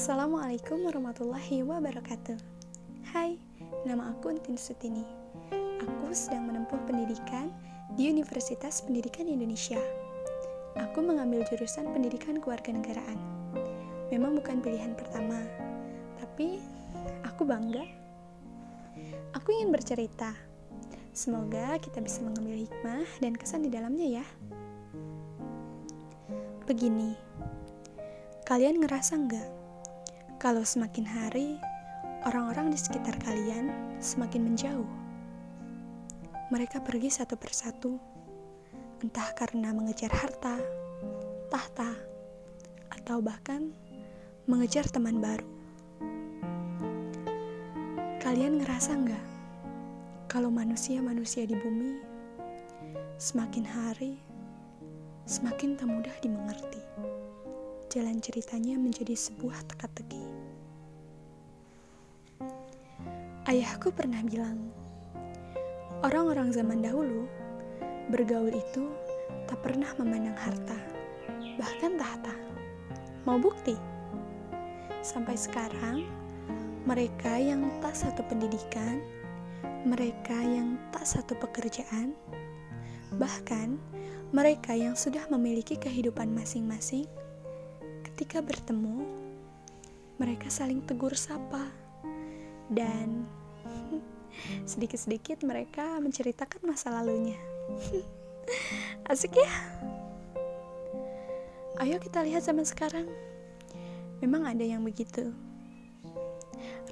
Assalamualaikum warahmatullahi wabarakatuh. Hai, nama aku Entin Sutini. Aku sedang menempuh pendidikan di Universitas Pendidikan Indonesia. Aku mengambil jurusan pendidikan kewarganegaraan. Memang bukan pilihan pertama Tapi aku bangga. Aku ingin bercerita. Semoga kita bisa mengambil hikmah dan kesan di dalamnya ya. Begini, kalian ngerasa nggak kalau semakin hari orang-orang di sekitar kalian semakin menjauh? Mereka pergi satu persatu, entah karena mengejar harta, tahta, atau bahkan mengejar teman baru. Kalian ngerasa nggak kalau manusia-manusia di bumi semakin hari semakin tak mudah dimengerti. Jalan ceritanya menjadi sebuah teka-teki. Ayahku pernah bilang, orang-orang zaman dahulu bergaul itu tak pernah memandang harta, bahkan tahta. Mau bukti? Sampai sekarang, mereka yang tak satu pendidikan, mereka yang tak satu pekerjaan, bahkan mereka yang sudah memiliki kehidupan masing-masing, ketika bertemu, mereka saling tegur sapa, dan sedikit-sedikit mereka menceritakan masa lalunya. Asik ya? Ayo kita lihat zaman sekarang. Memang ada yang begitu.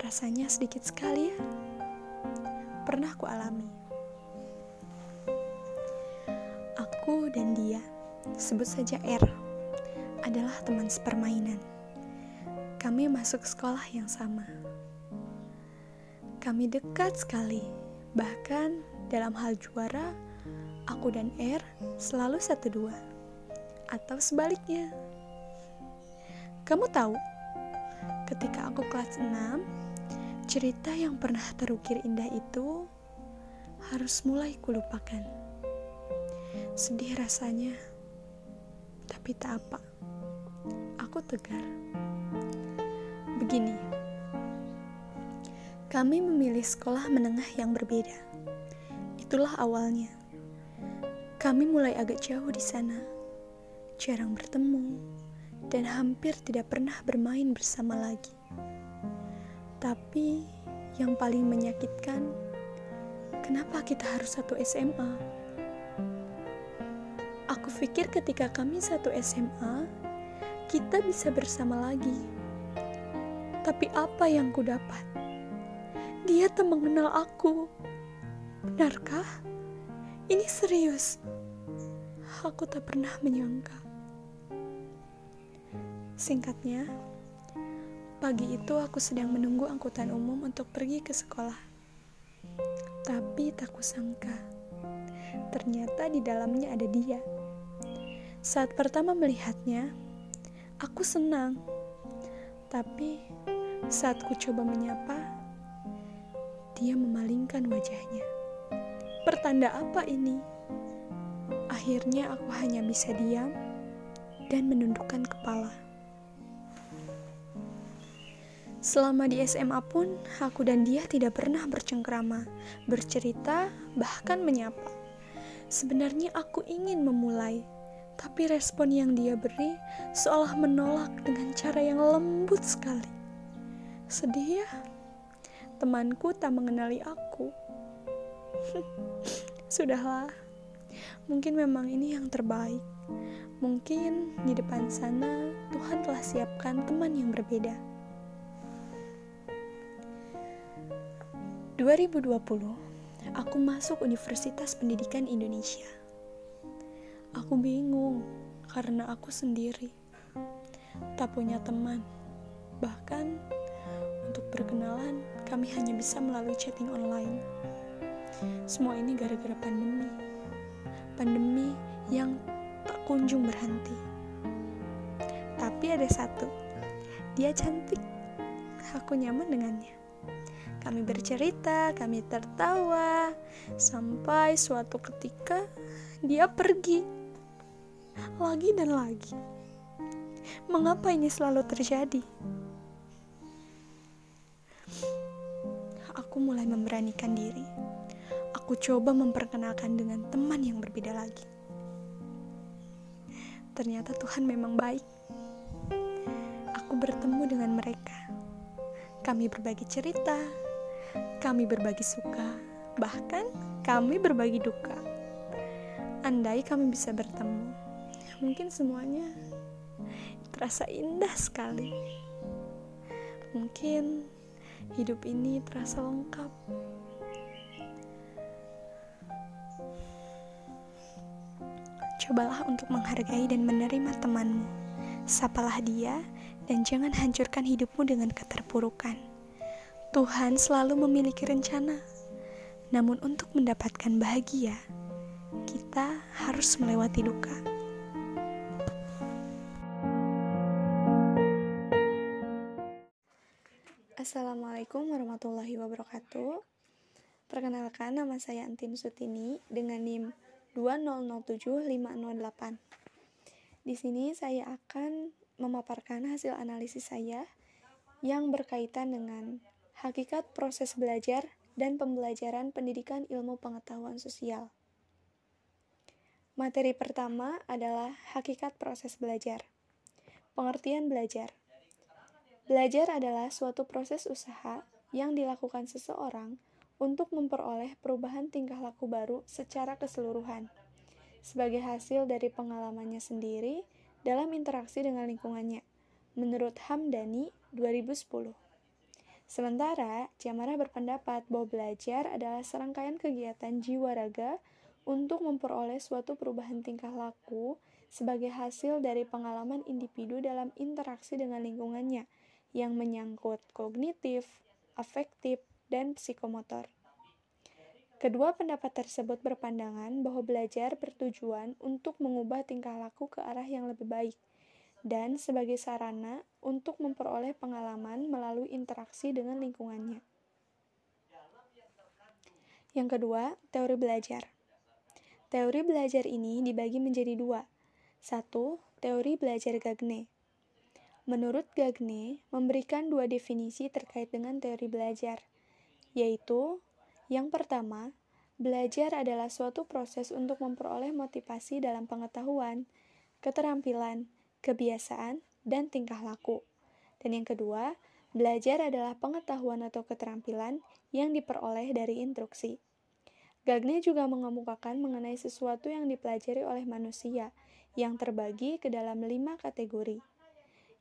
Rasanya sedikit sekali ya. Pernah ku alami. Aku dan dia, sebut saja R, adalah teman sepermainan. Kami masuk sekolah yang sama. Kami dekat sekali, bahkan dalam hal juara, aku dan R selalu satu dua, atau sebaliknya. Kamu tahu, ketika aku kelas 6, cerita yang pernah terukir indah itu harus mulai kulupakan. Sedih rasanya, tapi tak apa. Aku tegar. Begini, kami memilih sekolah menengah yang berbeda. Itulah awalnya. Kami mulai agak jauh di sana, jarang bertemu, dan hampir tidak pernah bermain bersama lagi. Tapi yang paling menyakitkan, kenapa kita harus satu SMA? Aku pikir ketika kami satu SMA, kita bisa bersama lagi. Tapi apa yang ku dapat? Dia tak mengenal aku. Benarkah? Ini serius. Aku tak pernah menyangka. Singkatnya, pagi itu aku sedang menunggu angkutan umum untuk pergi ke sekolah. Tapi tak kusangka, ternyata di dalamnya ada dia. Saat pertama melihatnya, aku senang. Tapi saat ku coba menyapa, dia memalingkan wajahnya. Pertanda apa ini? Akhirnya aku hanya bisa diam dan menundukkan kepala. Selama di SMA pun, aku dan dia tidak pernah bercengkrama, bercerita, bahkan menyapa. Sebenarnya aku ingin memulai, tapi respon yang dia beri seolah menolak dengan cara yang lembut sekali. Sedih ya, temanku tak mengenali aku. Sudahlah, mungkin memang ini yang terbaik. Mungkin di depan sana Tuhan telah siapkan teman yang berbeda. 2020, aku masuk Universitas Pendidikan Indonesia. Aku bingung karena aku sendiri. Tak punya teman. Bahkan untuk berkenalan, kami hanya bisa melalui chatting online. Semua ini gara-gara pandemi. Pandemi yang tak kunjung berhenti. Tapi ada satu. Dia cantik. Aku nyaman dengannya. Kami bercerita, kami tertawa, sampai suatu ketika dia pergi lagi dan lagi. Mengapa ini selalu terjadi? Aku mulai memberanikan diri. Aku coba memperkenalkan dengan teman yang berbeda lagi. Ternyata Tuhan memang baik. Aku bertemu dengan mereka. Kami berbagi cerita, kami berbagi suka, bahkan kami berbagi duka. Andai kami bisa bertemu, mungkin semuanya terasa indah sekali. Mungkin hidup ini terasa lengkap. Cobalah untuk menghargai dan menerima temanmu. Sapalah dia dan jangan hancurkan hidupmu dengan keterpurukan. Tuhan selalu memiliki rencana. Namun untuk mendapatkan bahagia, kita harus melewati duka. Assalamualaikum warahmatullahi wabarakatuh. Perkenalkan nama saya Antin Sutini dengan NIM 2007508. Di sini saya akan memaparkan hasil analisis saya yang berkaitan dengan hakikat proses belajar dan pembelajaran pendidikan ilmu pengetahuan sosial. Materi pertama adalah hakikat proses belajar. Pengertian belajar. Belajar adalah suatu proses usaha yang dilakukan seseorang untuk memperoleh perubahan tingkah laku baru secara keseluruhan, sebagai hasil dari pengalamannya sendiri dalam interaksi dengan lingkungannya, menurut Hamdani 2010. Sementara, Jamara berpendapat bahwa belajar adalah serangkaian kegiatan jiwa raga untuk memperoleh suatu perubahan tingkah laku sebagai hasil dari pengalaman individu dalam interaksi dengan lingkungannya, yang menyangkut kognitif, afektif, dan psikomotor. Kedua pendapat tersebut berpandangan bahwa belajar bertujuan untuk mengubah tingkah laku ke arah yang lebih baik, dan sebagai sarana untuk memperoleh pengalaman melalui interaksi dengan lingkungannya. Yang kedua, teori belajar. Teori belajar ini dibagi menjadi dua. Satu, teori belajar Gagne, Menurut Gagne, memberikan dua definisi terkait dengan teori belajar, yaitu yang pertama, belajar adalah suatu proses untuk memperoleh motivasi dalam pengetahuan, keterampilan, kebiasaan, dan tingkah laku. Dan yang kedua, belajar adalah pengetahuan atau keterampilan yang diperoleh dari instruksi. Gagne juga mengemukakan mengenai sesuatu yang dipelajari oleh manusia, yang terbagi ke dalam lima kategori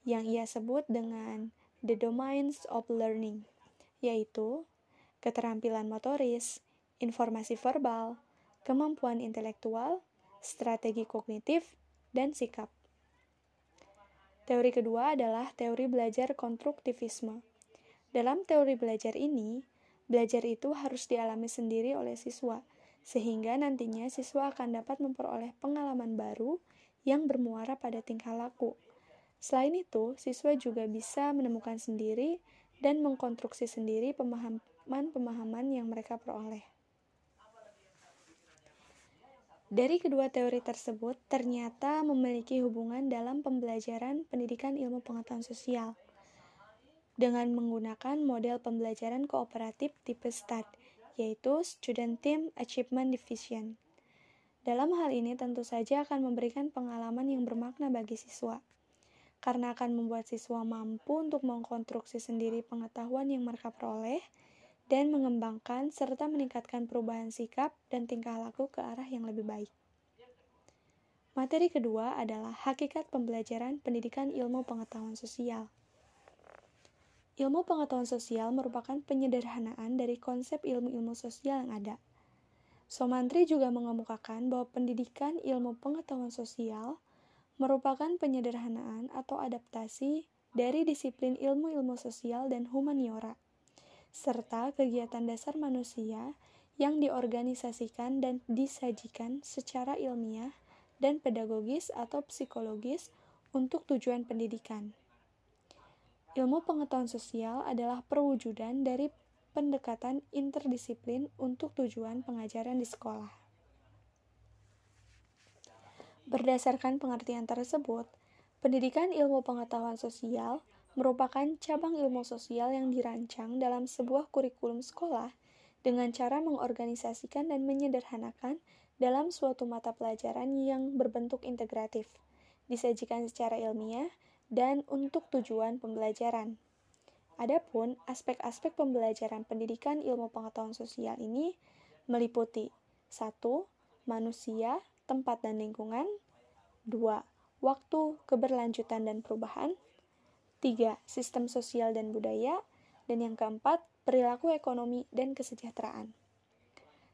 yang ia sebut dengan the domains of learning, yaitu keterampilan motoris, informasi verbal, kemampuan intelektual, strategi kognitif, dan sikap. Teori kedua adalah teori belajar konstruktivisme. Dalam teori belajar ini, belajar itu harus dialami sendiri oleh siswa, sehingga nantinya siswa akan dapat memperoleh pengalaman baru yang bermuara pada tingkah laku, Selain itu, siswa juga bisa menemukan sendiri dan mengkonstruksi sendiri pemahaman-pemahaman yang mereka peroleh. Dari kedua teori tersebut, ternyata memiliki hubungan dalam pembelajaran pendidikan ilmu pengetahuan sosial dengan menggunakan model pembelajaran kooperatif tipe STAD, yaitu Student Team Achievement Division. Dalam hal ini tentu saja akan memberikan pengalaman yang bermakna bagi siswa karena akan membuat siswa mampu untuk mengkonstruksi sendiri pengetahuan yang mereka peroleh dan mengembangkan serta meningkatkan perubahan sikap dan tingkah laku ke arah yang lebih baik. Materi kedua adalah hakikat pembelajaran pendidikan ilmu pengetahuan sosial. Ilmu pengetahuan sosial merupakan penyederhanaan dari konsep ilmu-ilmu sosial yang ada. Somantri juga mengemukakan bahwa pendidikan ilmu pengetahuan sosial merupakan penyederhanaan atau adaptasi dari disiplin ilmu-ilmu sosial dan humaniora, serta kegiatan dasar manusia yang diorganisasikan dan disajikan secara ilmiah dan pedagogis atau psikologis untuk tujuan pendidikan. Ilmu pengetahuan sosial adalah perwujudan dari pendekatan interdisiplin untuk tujuan pengajaran di sekolah. Berdasarkan pengertian tersebut, pendidikan ilmu pengetahuan sosial merupakan cabang ilmu sosial yang dirancang dalam sebuah kurikulum sekolah dengan cara mengorganisasikan dan menyederhanakan dalam suatu mata pelajaran yang berbentuk integratif, disajikan secara ilmiah, dan untuk tujuan pembelajaran. Adapun aspek-aspek pembelajaran pendidikan ilmu pengetahuan sosial ini meliputi 1. Manusia, tempat dan lingkungan 2. Waktu, keberlanjutan dan perubahan 3. Sistem sosial dan budaya dan yang keempat, perilaku ekonomi dan kesejahteraan.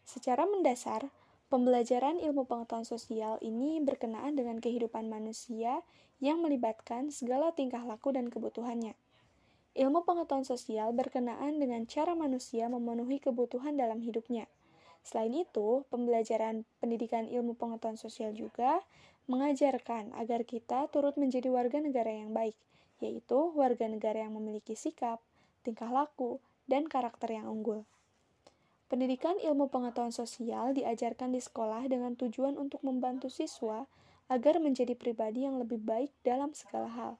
Secara mendasar, Pembelajaran ilmu pengetahuan sosial ini berkenaan dengan kehidupan manusia yang melibatkan segala tingkah laku dan kebutuhannya. Ilmu pengetahuan sosial berkenaan dengan cara manusia memenuhi kebutuhan dalam hidupnya. Selain itu, pembelajaran pendidikan ilmu pengetahuan sosial juga mengajarkan agar kita turut menjadi warga negara yang baik, yaitu warga negara yang memiliki sikap, tingkah laku, dan karakter yang unggul. Pendidikan ilmu pengetahuan sosial diajarkan di sekolah dengan tujuan untuk membantu siswa agar menjadi pribadi yang lebih baik dalam segala hal,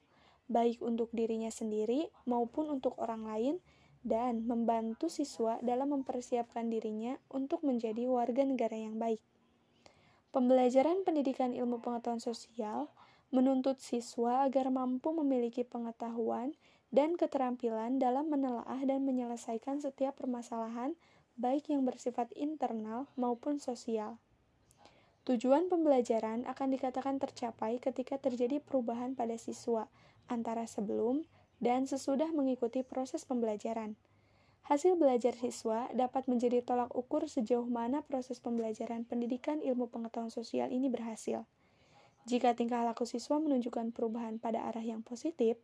baik untuk dirinya sendiri maupun untuk orang lain, dan membantu siswa dalam mempersiapkan dirinya untuk menjadi warga negara yang baik. Pembelajaran pendidikan ilmu pengetahuan sosial menuntut siswa agar mampu memiliki pengetahuan dan keterampilan dalam menelaah dan menyelesaikan setiap permasalahan baik yang bersifat internal maupun sosial. Tujuan pembelajaran akan dikatakan tercapai ketika terjadi perubahan pada siswa antara sebelum dan sesudah mengikuti proses pembelajaran. Hasil belajar siswa dapat menjadi tolak ukur sejauh mana proses pembelajaran pendidikan ilmu pengetahuan sosial ini berhasil. Jika tingkah laku siswa menunjukkan perubahan pada arah yang positif,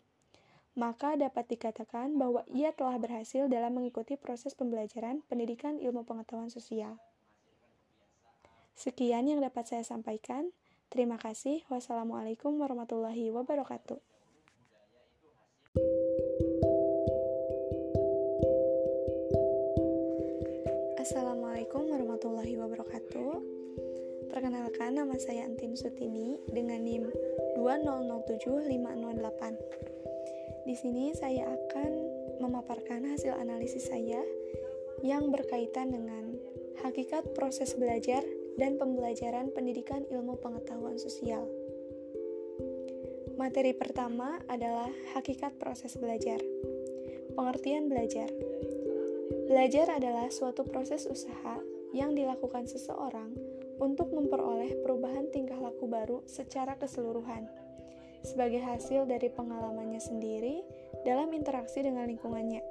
maka dapat dikatakan bahwa ia telah berhasil dalam mengikuti proses pembelajaran pendidikan ilmu pengetahuan sosial. Sekian yang dapat saya sampaikan. Terima kasih. Wassalamualaikum warahmatullahi wabarakatuh. Assalamualaikum warahmatullahi wabarakatuh. Perkenalkan nama saya Antin Sutini dengan NIM 2007508. Di sini saya akan memaparkan hasil analisis saya yang berkaitan dengan hakikat proses belajar dan pembelajaran pendidikan ilmu pengetahuan sosial. Materi pertama adalah hakikat proses belajar. Pengertian belajar. Belajar adalah suatu proses usaha yang dilakukan seseorang untuk memperoleh perubahan tingkah laku baru secara keseluruhan sebagai hasil dari pengalamannya sendiri dalam interaksi dengan lingkungannya,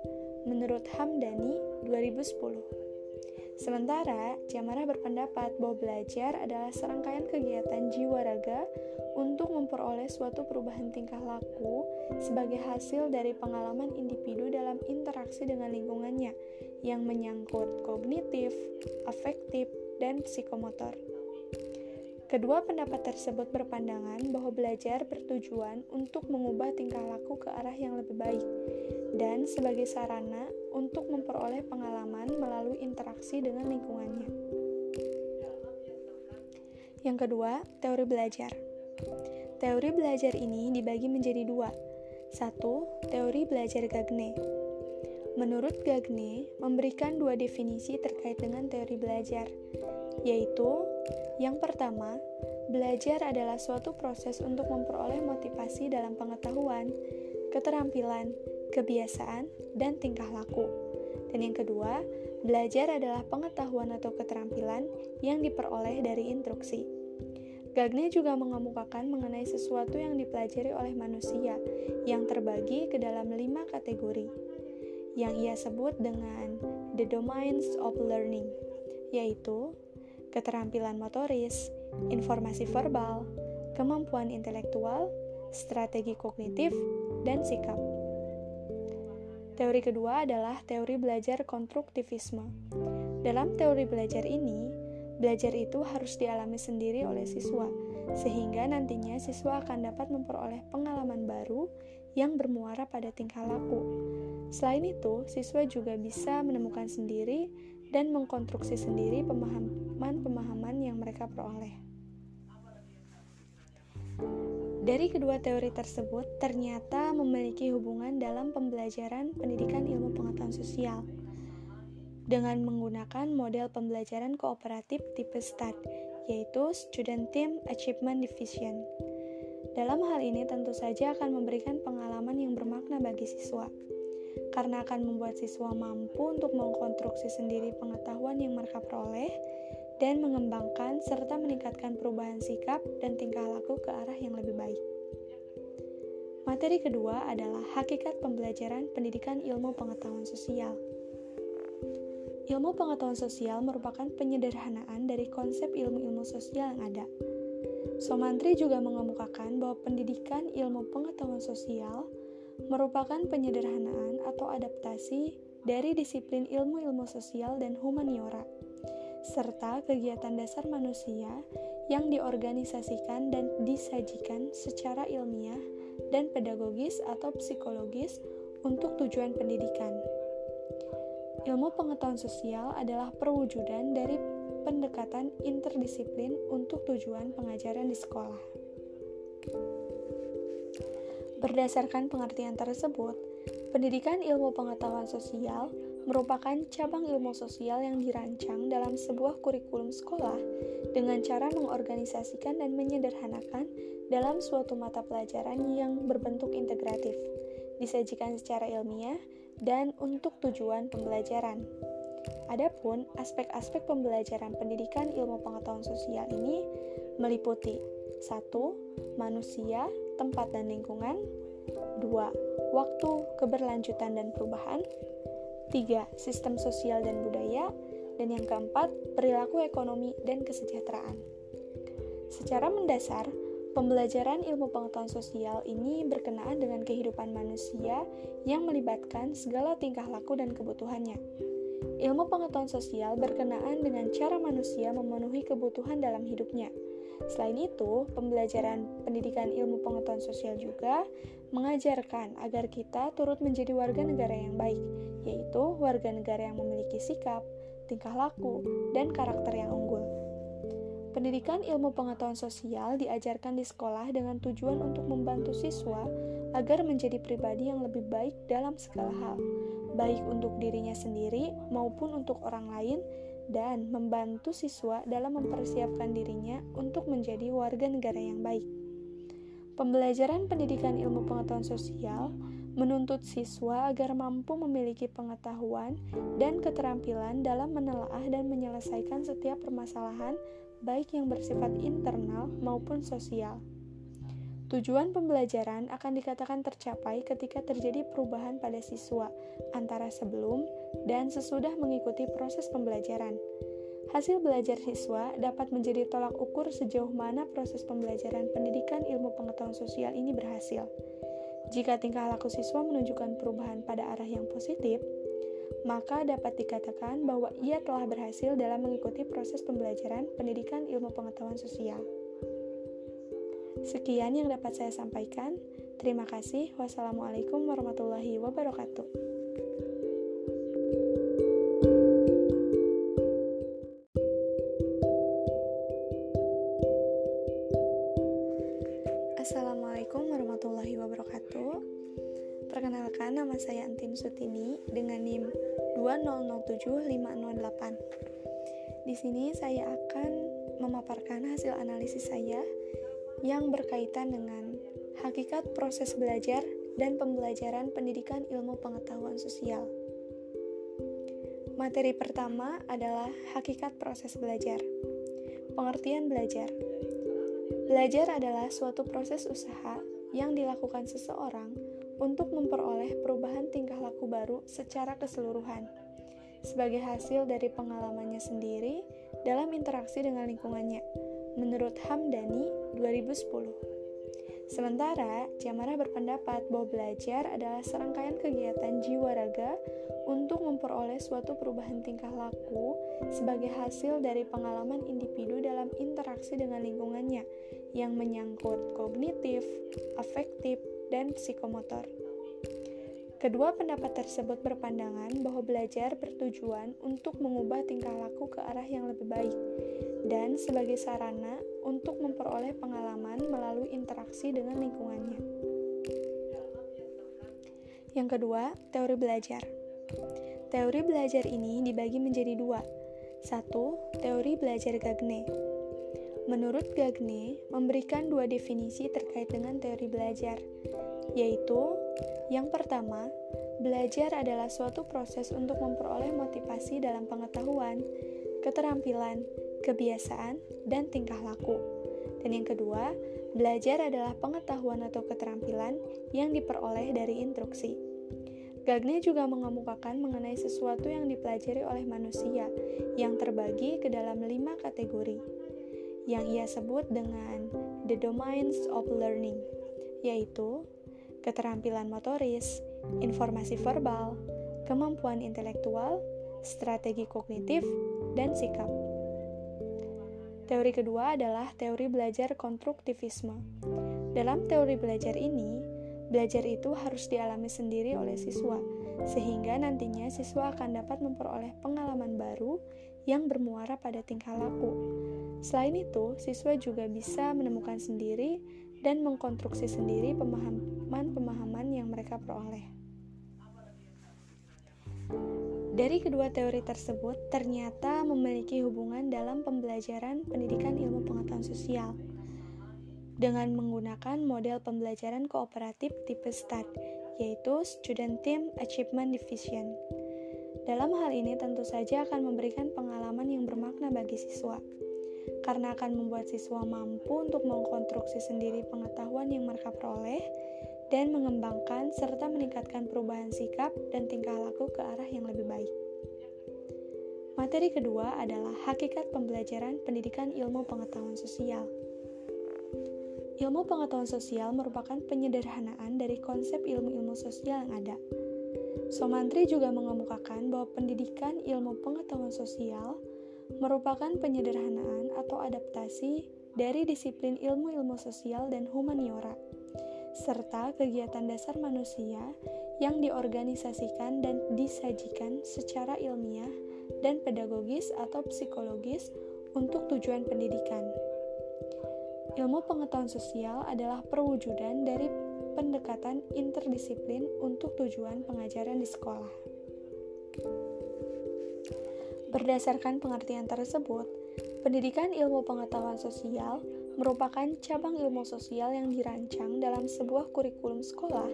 menurut Hamdani 2010. Sementara, Jamara berpendapat bahwa belajar adalah serangkaian kegiatan jiwa raga untuk memperoleh suatu perubahan tingkah laku sebagai hasil dari pengalaman individu dalam interaksi dengan lingkungannya yang menyangkut kognitif, afektif, dan psikomotor. Kedua pendapat tersebut berpandangan bahwa belajar bertujuan untuk mengubah tingkah laku ke arah yang lebih baik dan sebagai sarana untuk memperoleh pengalaman melalui interaksi dengan lingkungannya. Yang kedua, teori belajar. Teori belajar ini dibagi menjadi dua. Satu, teori belajar Gagne. Menurut Gagne, memberikan dua definisi terkait dengan teori belajar, yaitu yang pertama, belajar adalah suatu proses untuk memperoleh motivasi dalam pengetahuan, keterampilan, kebiasaan, dan tingkah laku. Dan yang kedua, belajar adalah pengetahuan atau keterampilan yang diperoleh dari instruksi. Gagne juga mengemukakan mengenai sesuatu yang dipelajari oleh manusia yang terbagi ke dalam lima kategori, yang ia sebut dengan the domains of learning, yaitu keterampilan motoris, informasi verbal, kemampuan intelektual, strategi kognitif, dan sikap. Teori kedua adalah teori belajar konstruktivisme. Dalam teori belajar ini, belajar itu harus dialami sendiri oleh siswa, sehingga nantinya siswa akan dapat memperoleh pengalaman baru yang bermuara pada tingkah laku. Selain itu, siswa juga bisa menemukan sendiri dan mengkonstruksi sendiri pemahaman-pemahaman yang mereka peroleh. Dari kedua teori tersebut ternyata memiliki hubungan dalam pembelajaran pendidikan ilmu pengetahuan sosial dengan menggunakan model pembelajaran kooperatif tipe STAD, yaitu Student Team Achievement Division. Dalam hal ini tentu saja akan memberikan pengalaman yang bermakna bagi siswa, karena akan membuat siswa mampu untuk mengkonstruksi sendiri pengetahuan yang mereka peroleh dan mengembangkan serta meningkatkan perubahan sikap dan tingkah laku ke arah yang lebih baik. Materi kedua adalah hakikat pembelajaran pendidikan ilmu pengetahuan sosial. Ilmu pengetahuan sosial merupakan penyederhanaan dari konsep ilmu-ilmu sosial yang ada. Somantri juga mengemukakan bahwa pendidikan ilmu pengetahuan sosial merupakan penyederhanaan atau adaptasi dari disiplin ilmu-ilmu sosial dan humaniora, serta kegiatan dasar manusia yang diorganisasikan dan disajikan secara ilmiah dan pedagogis atau psikologis untuk tujuan pendidikan. Ilmu pengetahuan sosial adalah perwujudan dari pendekatan interdisiplin untuk tujuan pengajaran di sekolah. Berdasarkan pengertian tersebut, pendidikan ilmu pengetahuan sosial merupakan cabang ilmu sosial yang dirancang dalam sebuah kurikulum sekolah dengan cara mengorganisasikan dan menyederhanakan dalam suatu mata pelajaran yang berbentuk integratif, disajikan secara ilmiah, dan untuk tujuan pembelajaran. Adapun aspek-aspek pembelajaran pendidikan ilmu pengetahuan sosial ini meliputi 1. Manusia, tempat dan lingkungan 2. Waktu, keberlanjutan dan perubahan 3. Sistem sosial dan budaya dan yang keempat, perilaku ekonomi dan kesejahteraan. Secara mendasar, Pembelajaran ilmu pengetahuan sosial ini berkenaan dengan kehidupan manusia yang melibatkan segala tingkah laku dan kebutuhannya. Ilmu pengetahuan sosial berkenaan dengan cara manusia memenuhi kebutuhan dalam hidupnya. Selain itu, pembelajaran pendidikan ilmu pengetahuan sosial juga mengajarkan agar kita turut menjadi warga negara yang baik, yaitu warga negara yang memiliki sikap, tingkah laku, dan karakter yang unggul. Pendidikan ilmu pengetahuan sosial diajarkan di sekolah dengan tujuan untuk membantu siswa agar menjadi pribadi yang lebih baik dalam segala hal, baik untuk dirinya sendiri maupun untuk orang lain, dan membantu siswa dalam mempersiapkan dirinya untuk menjadi warga negara yang baik. Pembelajaran pendidikan ilmu pengetahuan sosial menuntut siswa agar mampu memiliki pengetahuan dan keterampilan dalam menelaah dan menyelesaikan setiap permasalahan baik yang bersifat internal maupun sosial. Tujuan pembelajaran akan dikatakan tercapai ketika terjadi perubahan pada siswa antara sebelum dan sesudah mengikuti proses pembelajaran. Hasil belajar siswa dapat menjadi tolak ukur sejauh mana proses pembelajaran pendidikan ilmu pengetahuan sosial ini berhasil. Jika tingkah laku siswa menunjukkan perubahan pada arah yang positif, maka dapat dikatakan bahwa ia telah berhasil dalam mengikuti proses pembelajaran pendidikan ilmu pengetahuan sosial. Sekian yang dapat saya sampaikan. Terima kasih. Wassalamualaikum warahmatullahi wabarakatuh. Assalamualaikum warahmatullahi wabarakatuh. Perkenalkan, nama saya Antin Sutini dengan NIM 2007508. Di sini saya akan memaparkan hasil analisis saya yang berkaitan dengan hakikat proses belajar dan pembelajaran pendidikan ilmu pengetahuan sosial. Materi pertama adalah hakikat proses belajar. Pengertian belajar. Belajar adalah suatu proses usaha yang dilakukan seseorang untuk memperoleh perubahan tingkah laku baru secara keseluruhan, sebagai hasil dari pengalamannya sendiri dalam interaksi dengan lingkungannya, menurut Hamdani 2010. Sementara, Jamara berpendapat bahwa belajar adalah serangkaian kegiatan jiwa raga untuk memperoleh suatu perubahan tingkah laku sebagai hasil dari pengalaman individu dalam interaksi dengan lingkungannya yang menyangkut kognitif, afektif, dan psikomotor. Kedua pendapat tersebut berpandangan bahwa belajar bertujuan untuk mengubah tingkah laku ke arah yang lebih baik dan sebagai sarana untuk memperoleh pengalaman melalui interaksi dengan lingkungannya. Yang kedua, teori belajar. Teori belajar ini dibagi menjadi dua. Satu, teori belajar Gagne. Menurut Gagne, memberikan dua definisi terkait dengan teori belajar, yaitu yang pertama, belajar adalah suatu proses untuk memperoleh motivasi dalam pengetahuan, keterampilan, kebiasaan, dan tingkah laku. Dan yang kedua, belajar adalah pengetahuan atau keterampilan yang diperoleh dari instruksi. Gagne juga mengemukakan mengenai sesuatu yang dipelajari oleh manusia yang terbagi ke dalam lima kategori, yang ia sebut dengan the domains of learning, yaitu keterampilan motoris, informasi verbal, kemampuan intelektual, strategi kognitif, dan sikap. Teori kedua adalah teori belajar konstruktivisme. Dalam teori belajar ini, belajar itu harus dialami sendiri oleh siswa, sehingga nantinya siswa akan dapat memperoleh pengalaman baru yang bermuara pada tingkah laku. Selain itu, siswa juga bisa menemukan sendiri dan mengkonstruksi sendiri pemahaman-pemahaman yang mereka peroleh. Dari kedua teori tersebut, ternyata memiliki hubungan dalam pembelajaran pendidikan ilmu pengetahuan sosial dengan menggunakan model pembelajaran kooperatif tipe STAD, yaitu Student Team Achievement Division. Dalam hal ini tentu saja akan memberikan pengalaman yang bermakna bagi siswa, karena akan membuat siswa mampu untuk mengkonstruksi sendiri pengetahuan yang mereka peroleh dan mengembangkan serta meningkatkan perubahan sikap dan tingkah laku ke arah yang lebih baik. Materi kedua adalah hakikat pembelajaran pendidikan ilmu pengetahuan sosial. Ilmu pengetahuan sosial merupakan penyederhanaan dari konsep ilmu-ilmu sosial yang ada. Somantri juga mengemukakan bahwa pendidikan ilmu pengetahuan sosial merupakan penyederhanaan atau adaptasi dari disiplin ilmu-ilmu sosial dan humaniora serta kegiatan dasar manusia yang diorganisasikan dan disajikan secara ilmiah dan pedagogis atau psikologis untuk tujuan pendidikan. Ilmu pengetahuan sosial adalah perwujudan dari pendekatan interdisiplin untuk tujuan pengajaran di sekolah. Berdasarkan pengertian tersebut, pendidikan ilmu pengetahuan sosial merupakan cabang ilmu sosial yang dirancang dalam sebuah kurikulum sekolah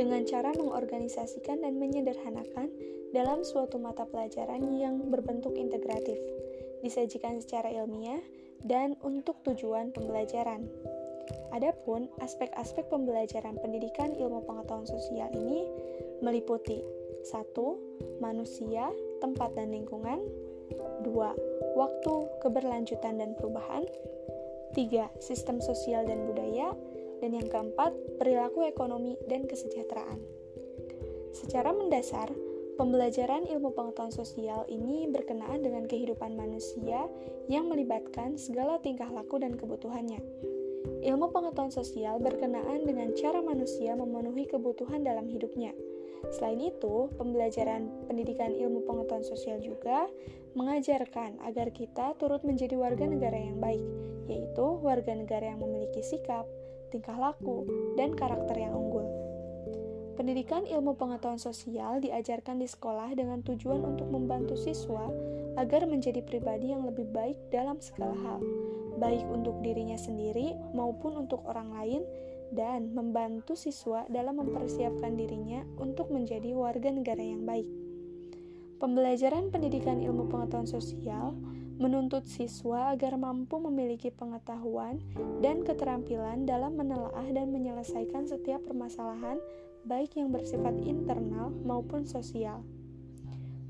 dengan cara mengorganisasikan dan menyederhanakan dalam suatu mata pelajaran yang berbentuk integratif, disajikan secara ilmiah, dan untuk tujuan pembelajaran. Adapun aspek-aspek pembelajaran pendidikan ilmu pengetahuan sosial ini meliputi 1. Manusia, tempat dan lingkungan 2. Waktu, keberlanjutan dan perubahan Tiga, sistem sosial dan budaya. Dan yang keempat, perilaku ekonomi dan kesejahteraan. Secara mendasar, pembelajaran ilmu pengetahuan sosial ini berkenaan dengan kehidupan manusia yang melibatkan segala tingkah laku dan kebutuhannya. Ilmu pengetahuan sosial berkenaan dengan cara manusia memenuhi kebutuhan dalam hidupnya. Selain itu, pembelajaran pendidikan ilmu pengetahuan sosial juga mengajarkan agar kita turut menjadi warga negara yang baik, yaitu warga negara yang memiliki sikap, tingkah laku, dan karakter yang unggul. Pendidikan ilmu pengetahuan sosial diajarkan di sekolah dengan tujuan untuk membantu siswa agar menjadi pribadi yang lebih baik dalam segala hal, baik untuk dirinya sendiri maupun untuk orang lain, dan membantu siswa dalam mempersiapkan dirinya untuk menjadi warga negara yang baik. Pembelajaran pendidikan ilmu pengetahuan sosial menuntut siswa agar mampu memiliki pengetahuan dan keterampilan dalam menelaah dan menyelesaikan setiap permasalahan, baik yang bersifat internal maupun sosial.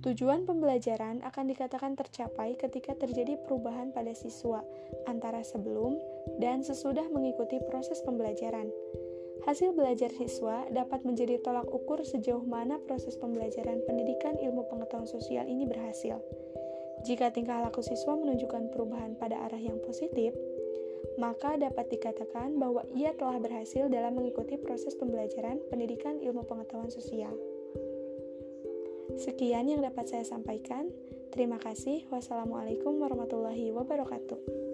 Tujuan pembelajaran akan dikatakan tercapai ketika terjadi perubahan pada siswa antara sebelum dan sesudah mengikuti proses pembelajaran. Hasil belajar siswa dapat menjadi tolak ukur sejauh mana proses pembelajaran pendidikan ilmu pengetahuan sosial ini berhasil. Jika tingkah laku siswa menunjukkan perubahan pada arah yang positif, maka dapat dikatakan bahwa ia telah berhasil dalam mengikuti proses pembelajaran pendidikan ilmu pengetahuan sosial. Sekian yang dapat saya sampaikan. Terima kasih. Wassalamualaikum warahmatullahi wabarakatuh.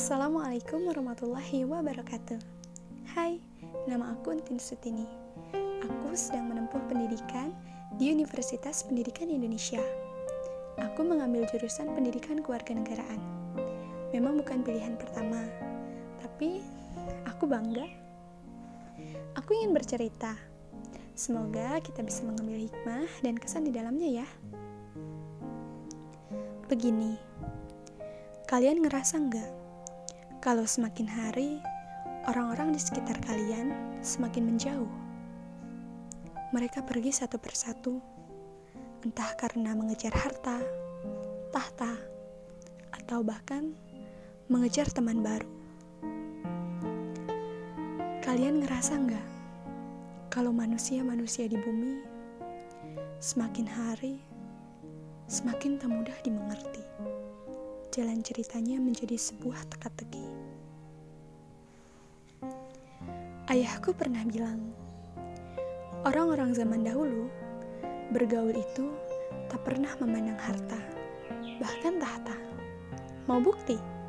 Assalamualaikum warahmatullahi wabarakatuh Hai, nama aku Entin Sutini Aku sedang menempuh pendidikan di Universitas Pendidikan Indonesia Aku mengambil jurusan pendidikan kewarganegaraan Memang bukan pilihan pertama, tapi aku bangga. Aku ingin bercerita. Semoga kita bisa mengambil hikmah dan kesan di dalamnya ya. Begini, kalian ngerasa nggak kalau semakin hari, orang-orang di sekitar kalian semakin menjauh. Mereka pergi satu persatu, entah karena mengejar harta, tahta, atau bahkan mengejar teman baru. Kalian ngerasa nggak kalau manusia-manusia di bumi semakin hari semakin tak mudah dimengerti? jalan ceritanya menjadi sebuah teka-teki. Ayahku pernah bilang, orang-orang zaman dahulu bergaul itu tak pernah memandang harta, bahkan tahta. Mau bukti?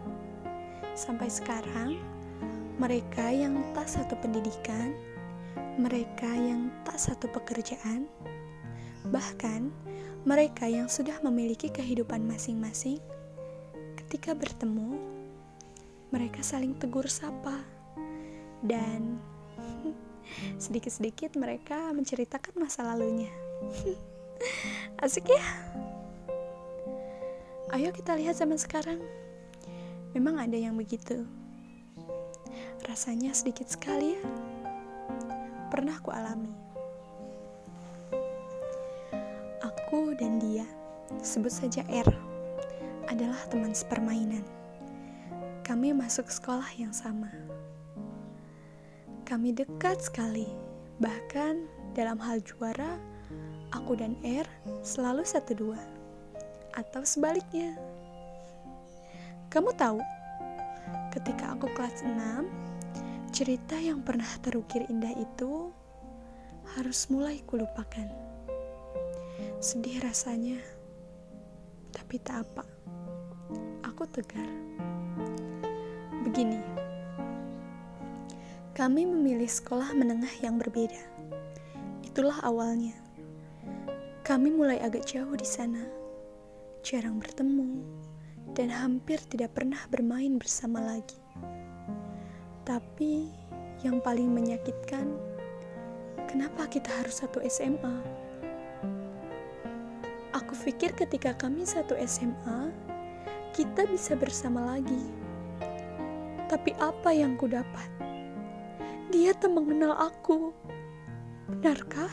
Sampai sekarang, mereka yang tak satu pendidikan, mereka yang tak satu pekerjaan, bahkan mereka yang sudah memiliki kehidupan masing-masing Ketika bertemu, mereka saling tegur sapa dan sedikit-sedikit mereka menceritakan masa lalunya. Asik ya? Ayo kita lihat zaman sekarang. Memang ada yang begitu. Rasanya sedikit sekali ya. Pernah aku alami. Aku dan dia, sebut saja R adalah teman sepermainan. Kami masuk sekolah yang sama. Kami dekat sekali, bahkan dalam hal juara, aku dan R selalu satu dua, atau sebaliknya. Kamu tahu, ketika aku kelas 6, cerita yang pernah terukir indah itu harus mulai kulupakan. Sedih rasanya, tapi tak apa aku tegar. Begini, kami memilih sekolah menengah yang berbeda. Itulah awalnya. Kami mulai agak jauh di sana, jarang bertemu, dan hampir tidak pernah bermain bersama lagi. Tapi yang paling menyakitkan, kenapa kita harus satu SMA? Aku pikir ketika kami satu SMA, kita bisa bersama lagi. Tapi apa yang ku dapat? Dia tak mengenal aku. Benarkah?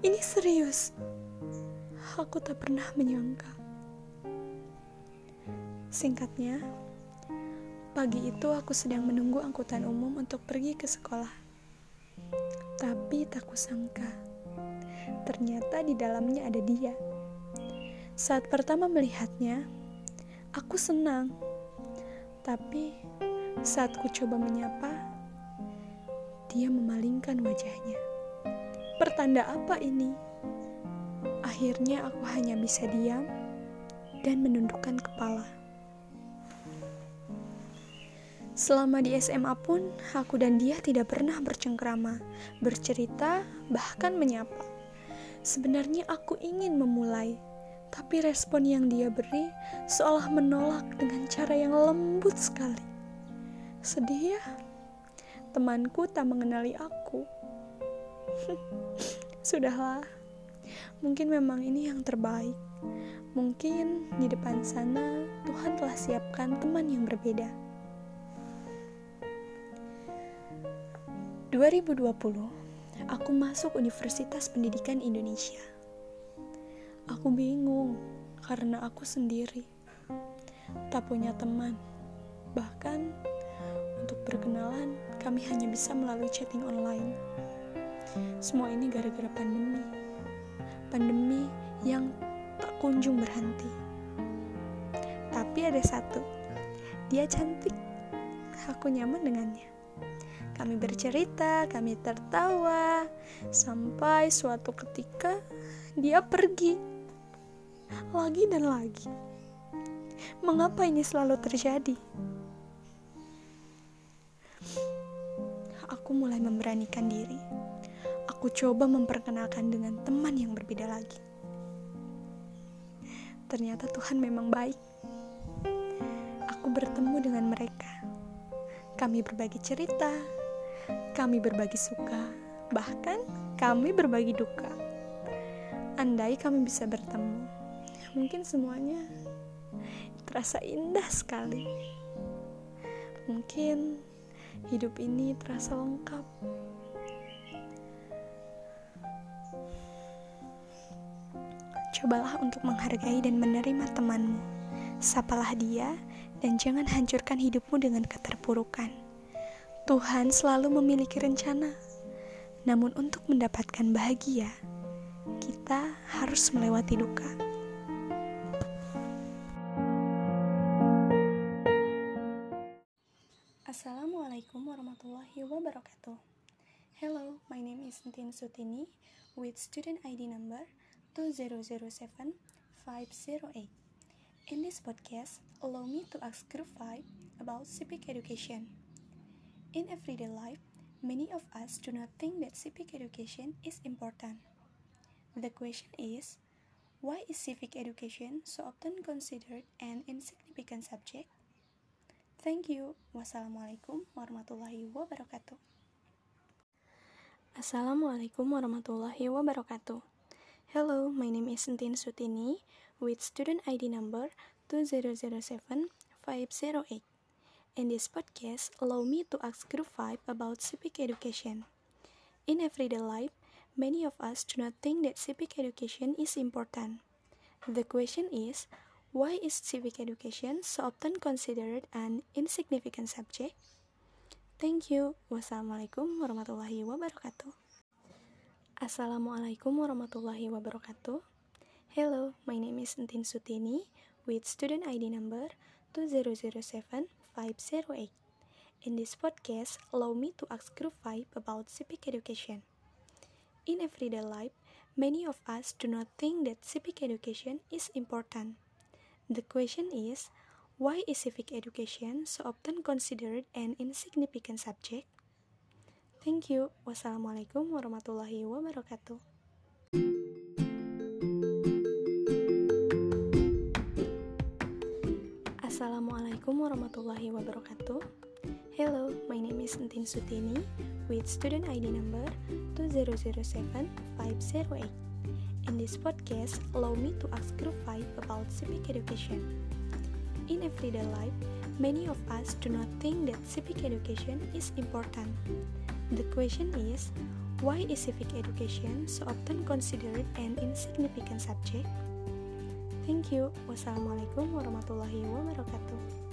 Ini serius. Aku tak pernah menyangka. Singkatnya, pagi itu aku sedang menunggu angkutan umum untuk pergi ke sekolah. Tapi tak kusangka, ternyata di dalamnya ada dia. Saat pertama melihatnya, Aku senang, tapi saat ku coba menyapa, dia memalingkan wajahnya. Pertanda apa ini? Akhirnya aku hanya bisa diam dan menundukkan kepala. Selama di SMA pun, aku dan dia tidak pernah bercengkrama, bercerita, bahkan menyapa. Sebenarnya aku ingin memulai, tapi respon yang dia beri seolah menolak dengan cara yang lembut sekali. Sedih ya, temanku tak mengenali aku. Sudahlah, mungkin memang ini yang terbaik. Mungkin di depan sana Tuhan telah siapkan teman yang berbeda. 2020, aku masuk Universitas Pendidikan Indonesia. Aku bingung karena aku sendiri, tak punya teman. Bahkan untuk berkenalan, kami hanya bisa melalui chatting online. Semua ini gara-gara pandemi. Pandemi yang tak kunjung berhenti. Tapi ada satu, dia cantik. Aku nyaman dengannya. Kami bercerita, kami tertawa, sampai suatu ketika dia pergi lagi dan lagi. Mengapa ini selalu terjadi? Aku mulai memberanikan diri. Aku coba memperkenalkan dengan teman yang berbeda lagi. Ternyata Tuhan memang baik. Aku bertemu dengan mereka. Kami berbagi cerita, kami berbagi suka, bahkan kami berbagi duka. Andai kami bisa bertemu, mungkin semuanya terasa indah sekali. Mungkin hidup ini terasa lengkap. Cobalah untuk menghargai dan menerima temanmu. Sapalah dia dan jangan hancurkan hidupmu dengan keterpurukan. Tuhan selalu memiliki rencana. Namun untuk mendapatkan bahagia, kita harus melewati duka. Assalamualaikum warahmatullahi wabarakatuh. Hello, my name is Ntin Sutini with student ID number 2007508. In this podcast, allow me to ask group 5 about civic education. In everyday life, many of us do not think that civic education is important. The question is, why is civic education so often considered an insignificant subject? Thank you. Wassalamualaikum warahmatullahi wabarakatuh. Assalamualaikum warahmatullahi wabarakatuh. Hello, my name is Entin Sutini with student ID number 2007508. In this podcast, allow me to ask group 5 about civic education. In everyday life, many of us do not think that civic education is important. The question is, Why is civic education so often considered an insignificant subject? Thank you. Wassalamualaikum warahmatullahi wabarakatuh. Assalamualaikum warahmatullahi wabarakatuh. Hello, my name is Entin Sutini with student ID number 2007508. In this podcast, allow me to ask group 5 about civic education. In everyday life, many of us do not think that civic education is important. The question is, why is civic education so often considered an insignificant subject? Thank you. Wassalamualaikum warahmatullahi wabarakatuh. Assalamualaikum warahmatullahi wabarakatuh. Hello, my name is Entin Sutini with student ID number 2007508. In this podcast, allow me to ask group 5 about civic education. In everyday life, many of us do not think that civic education is important. The question is, why is civic education so often considered an insignificant subject? Thank you. Wassalamualaikum warahmatullahi wabarakatuh.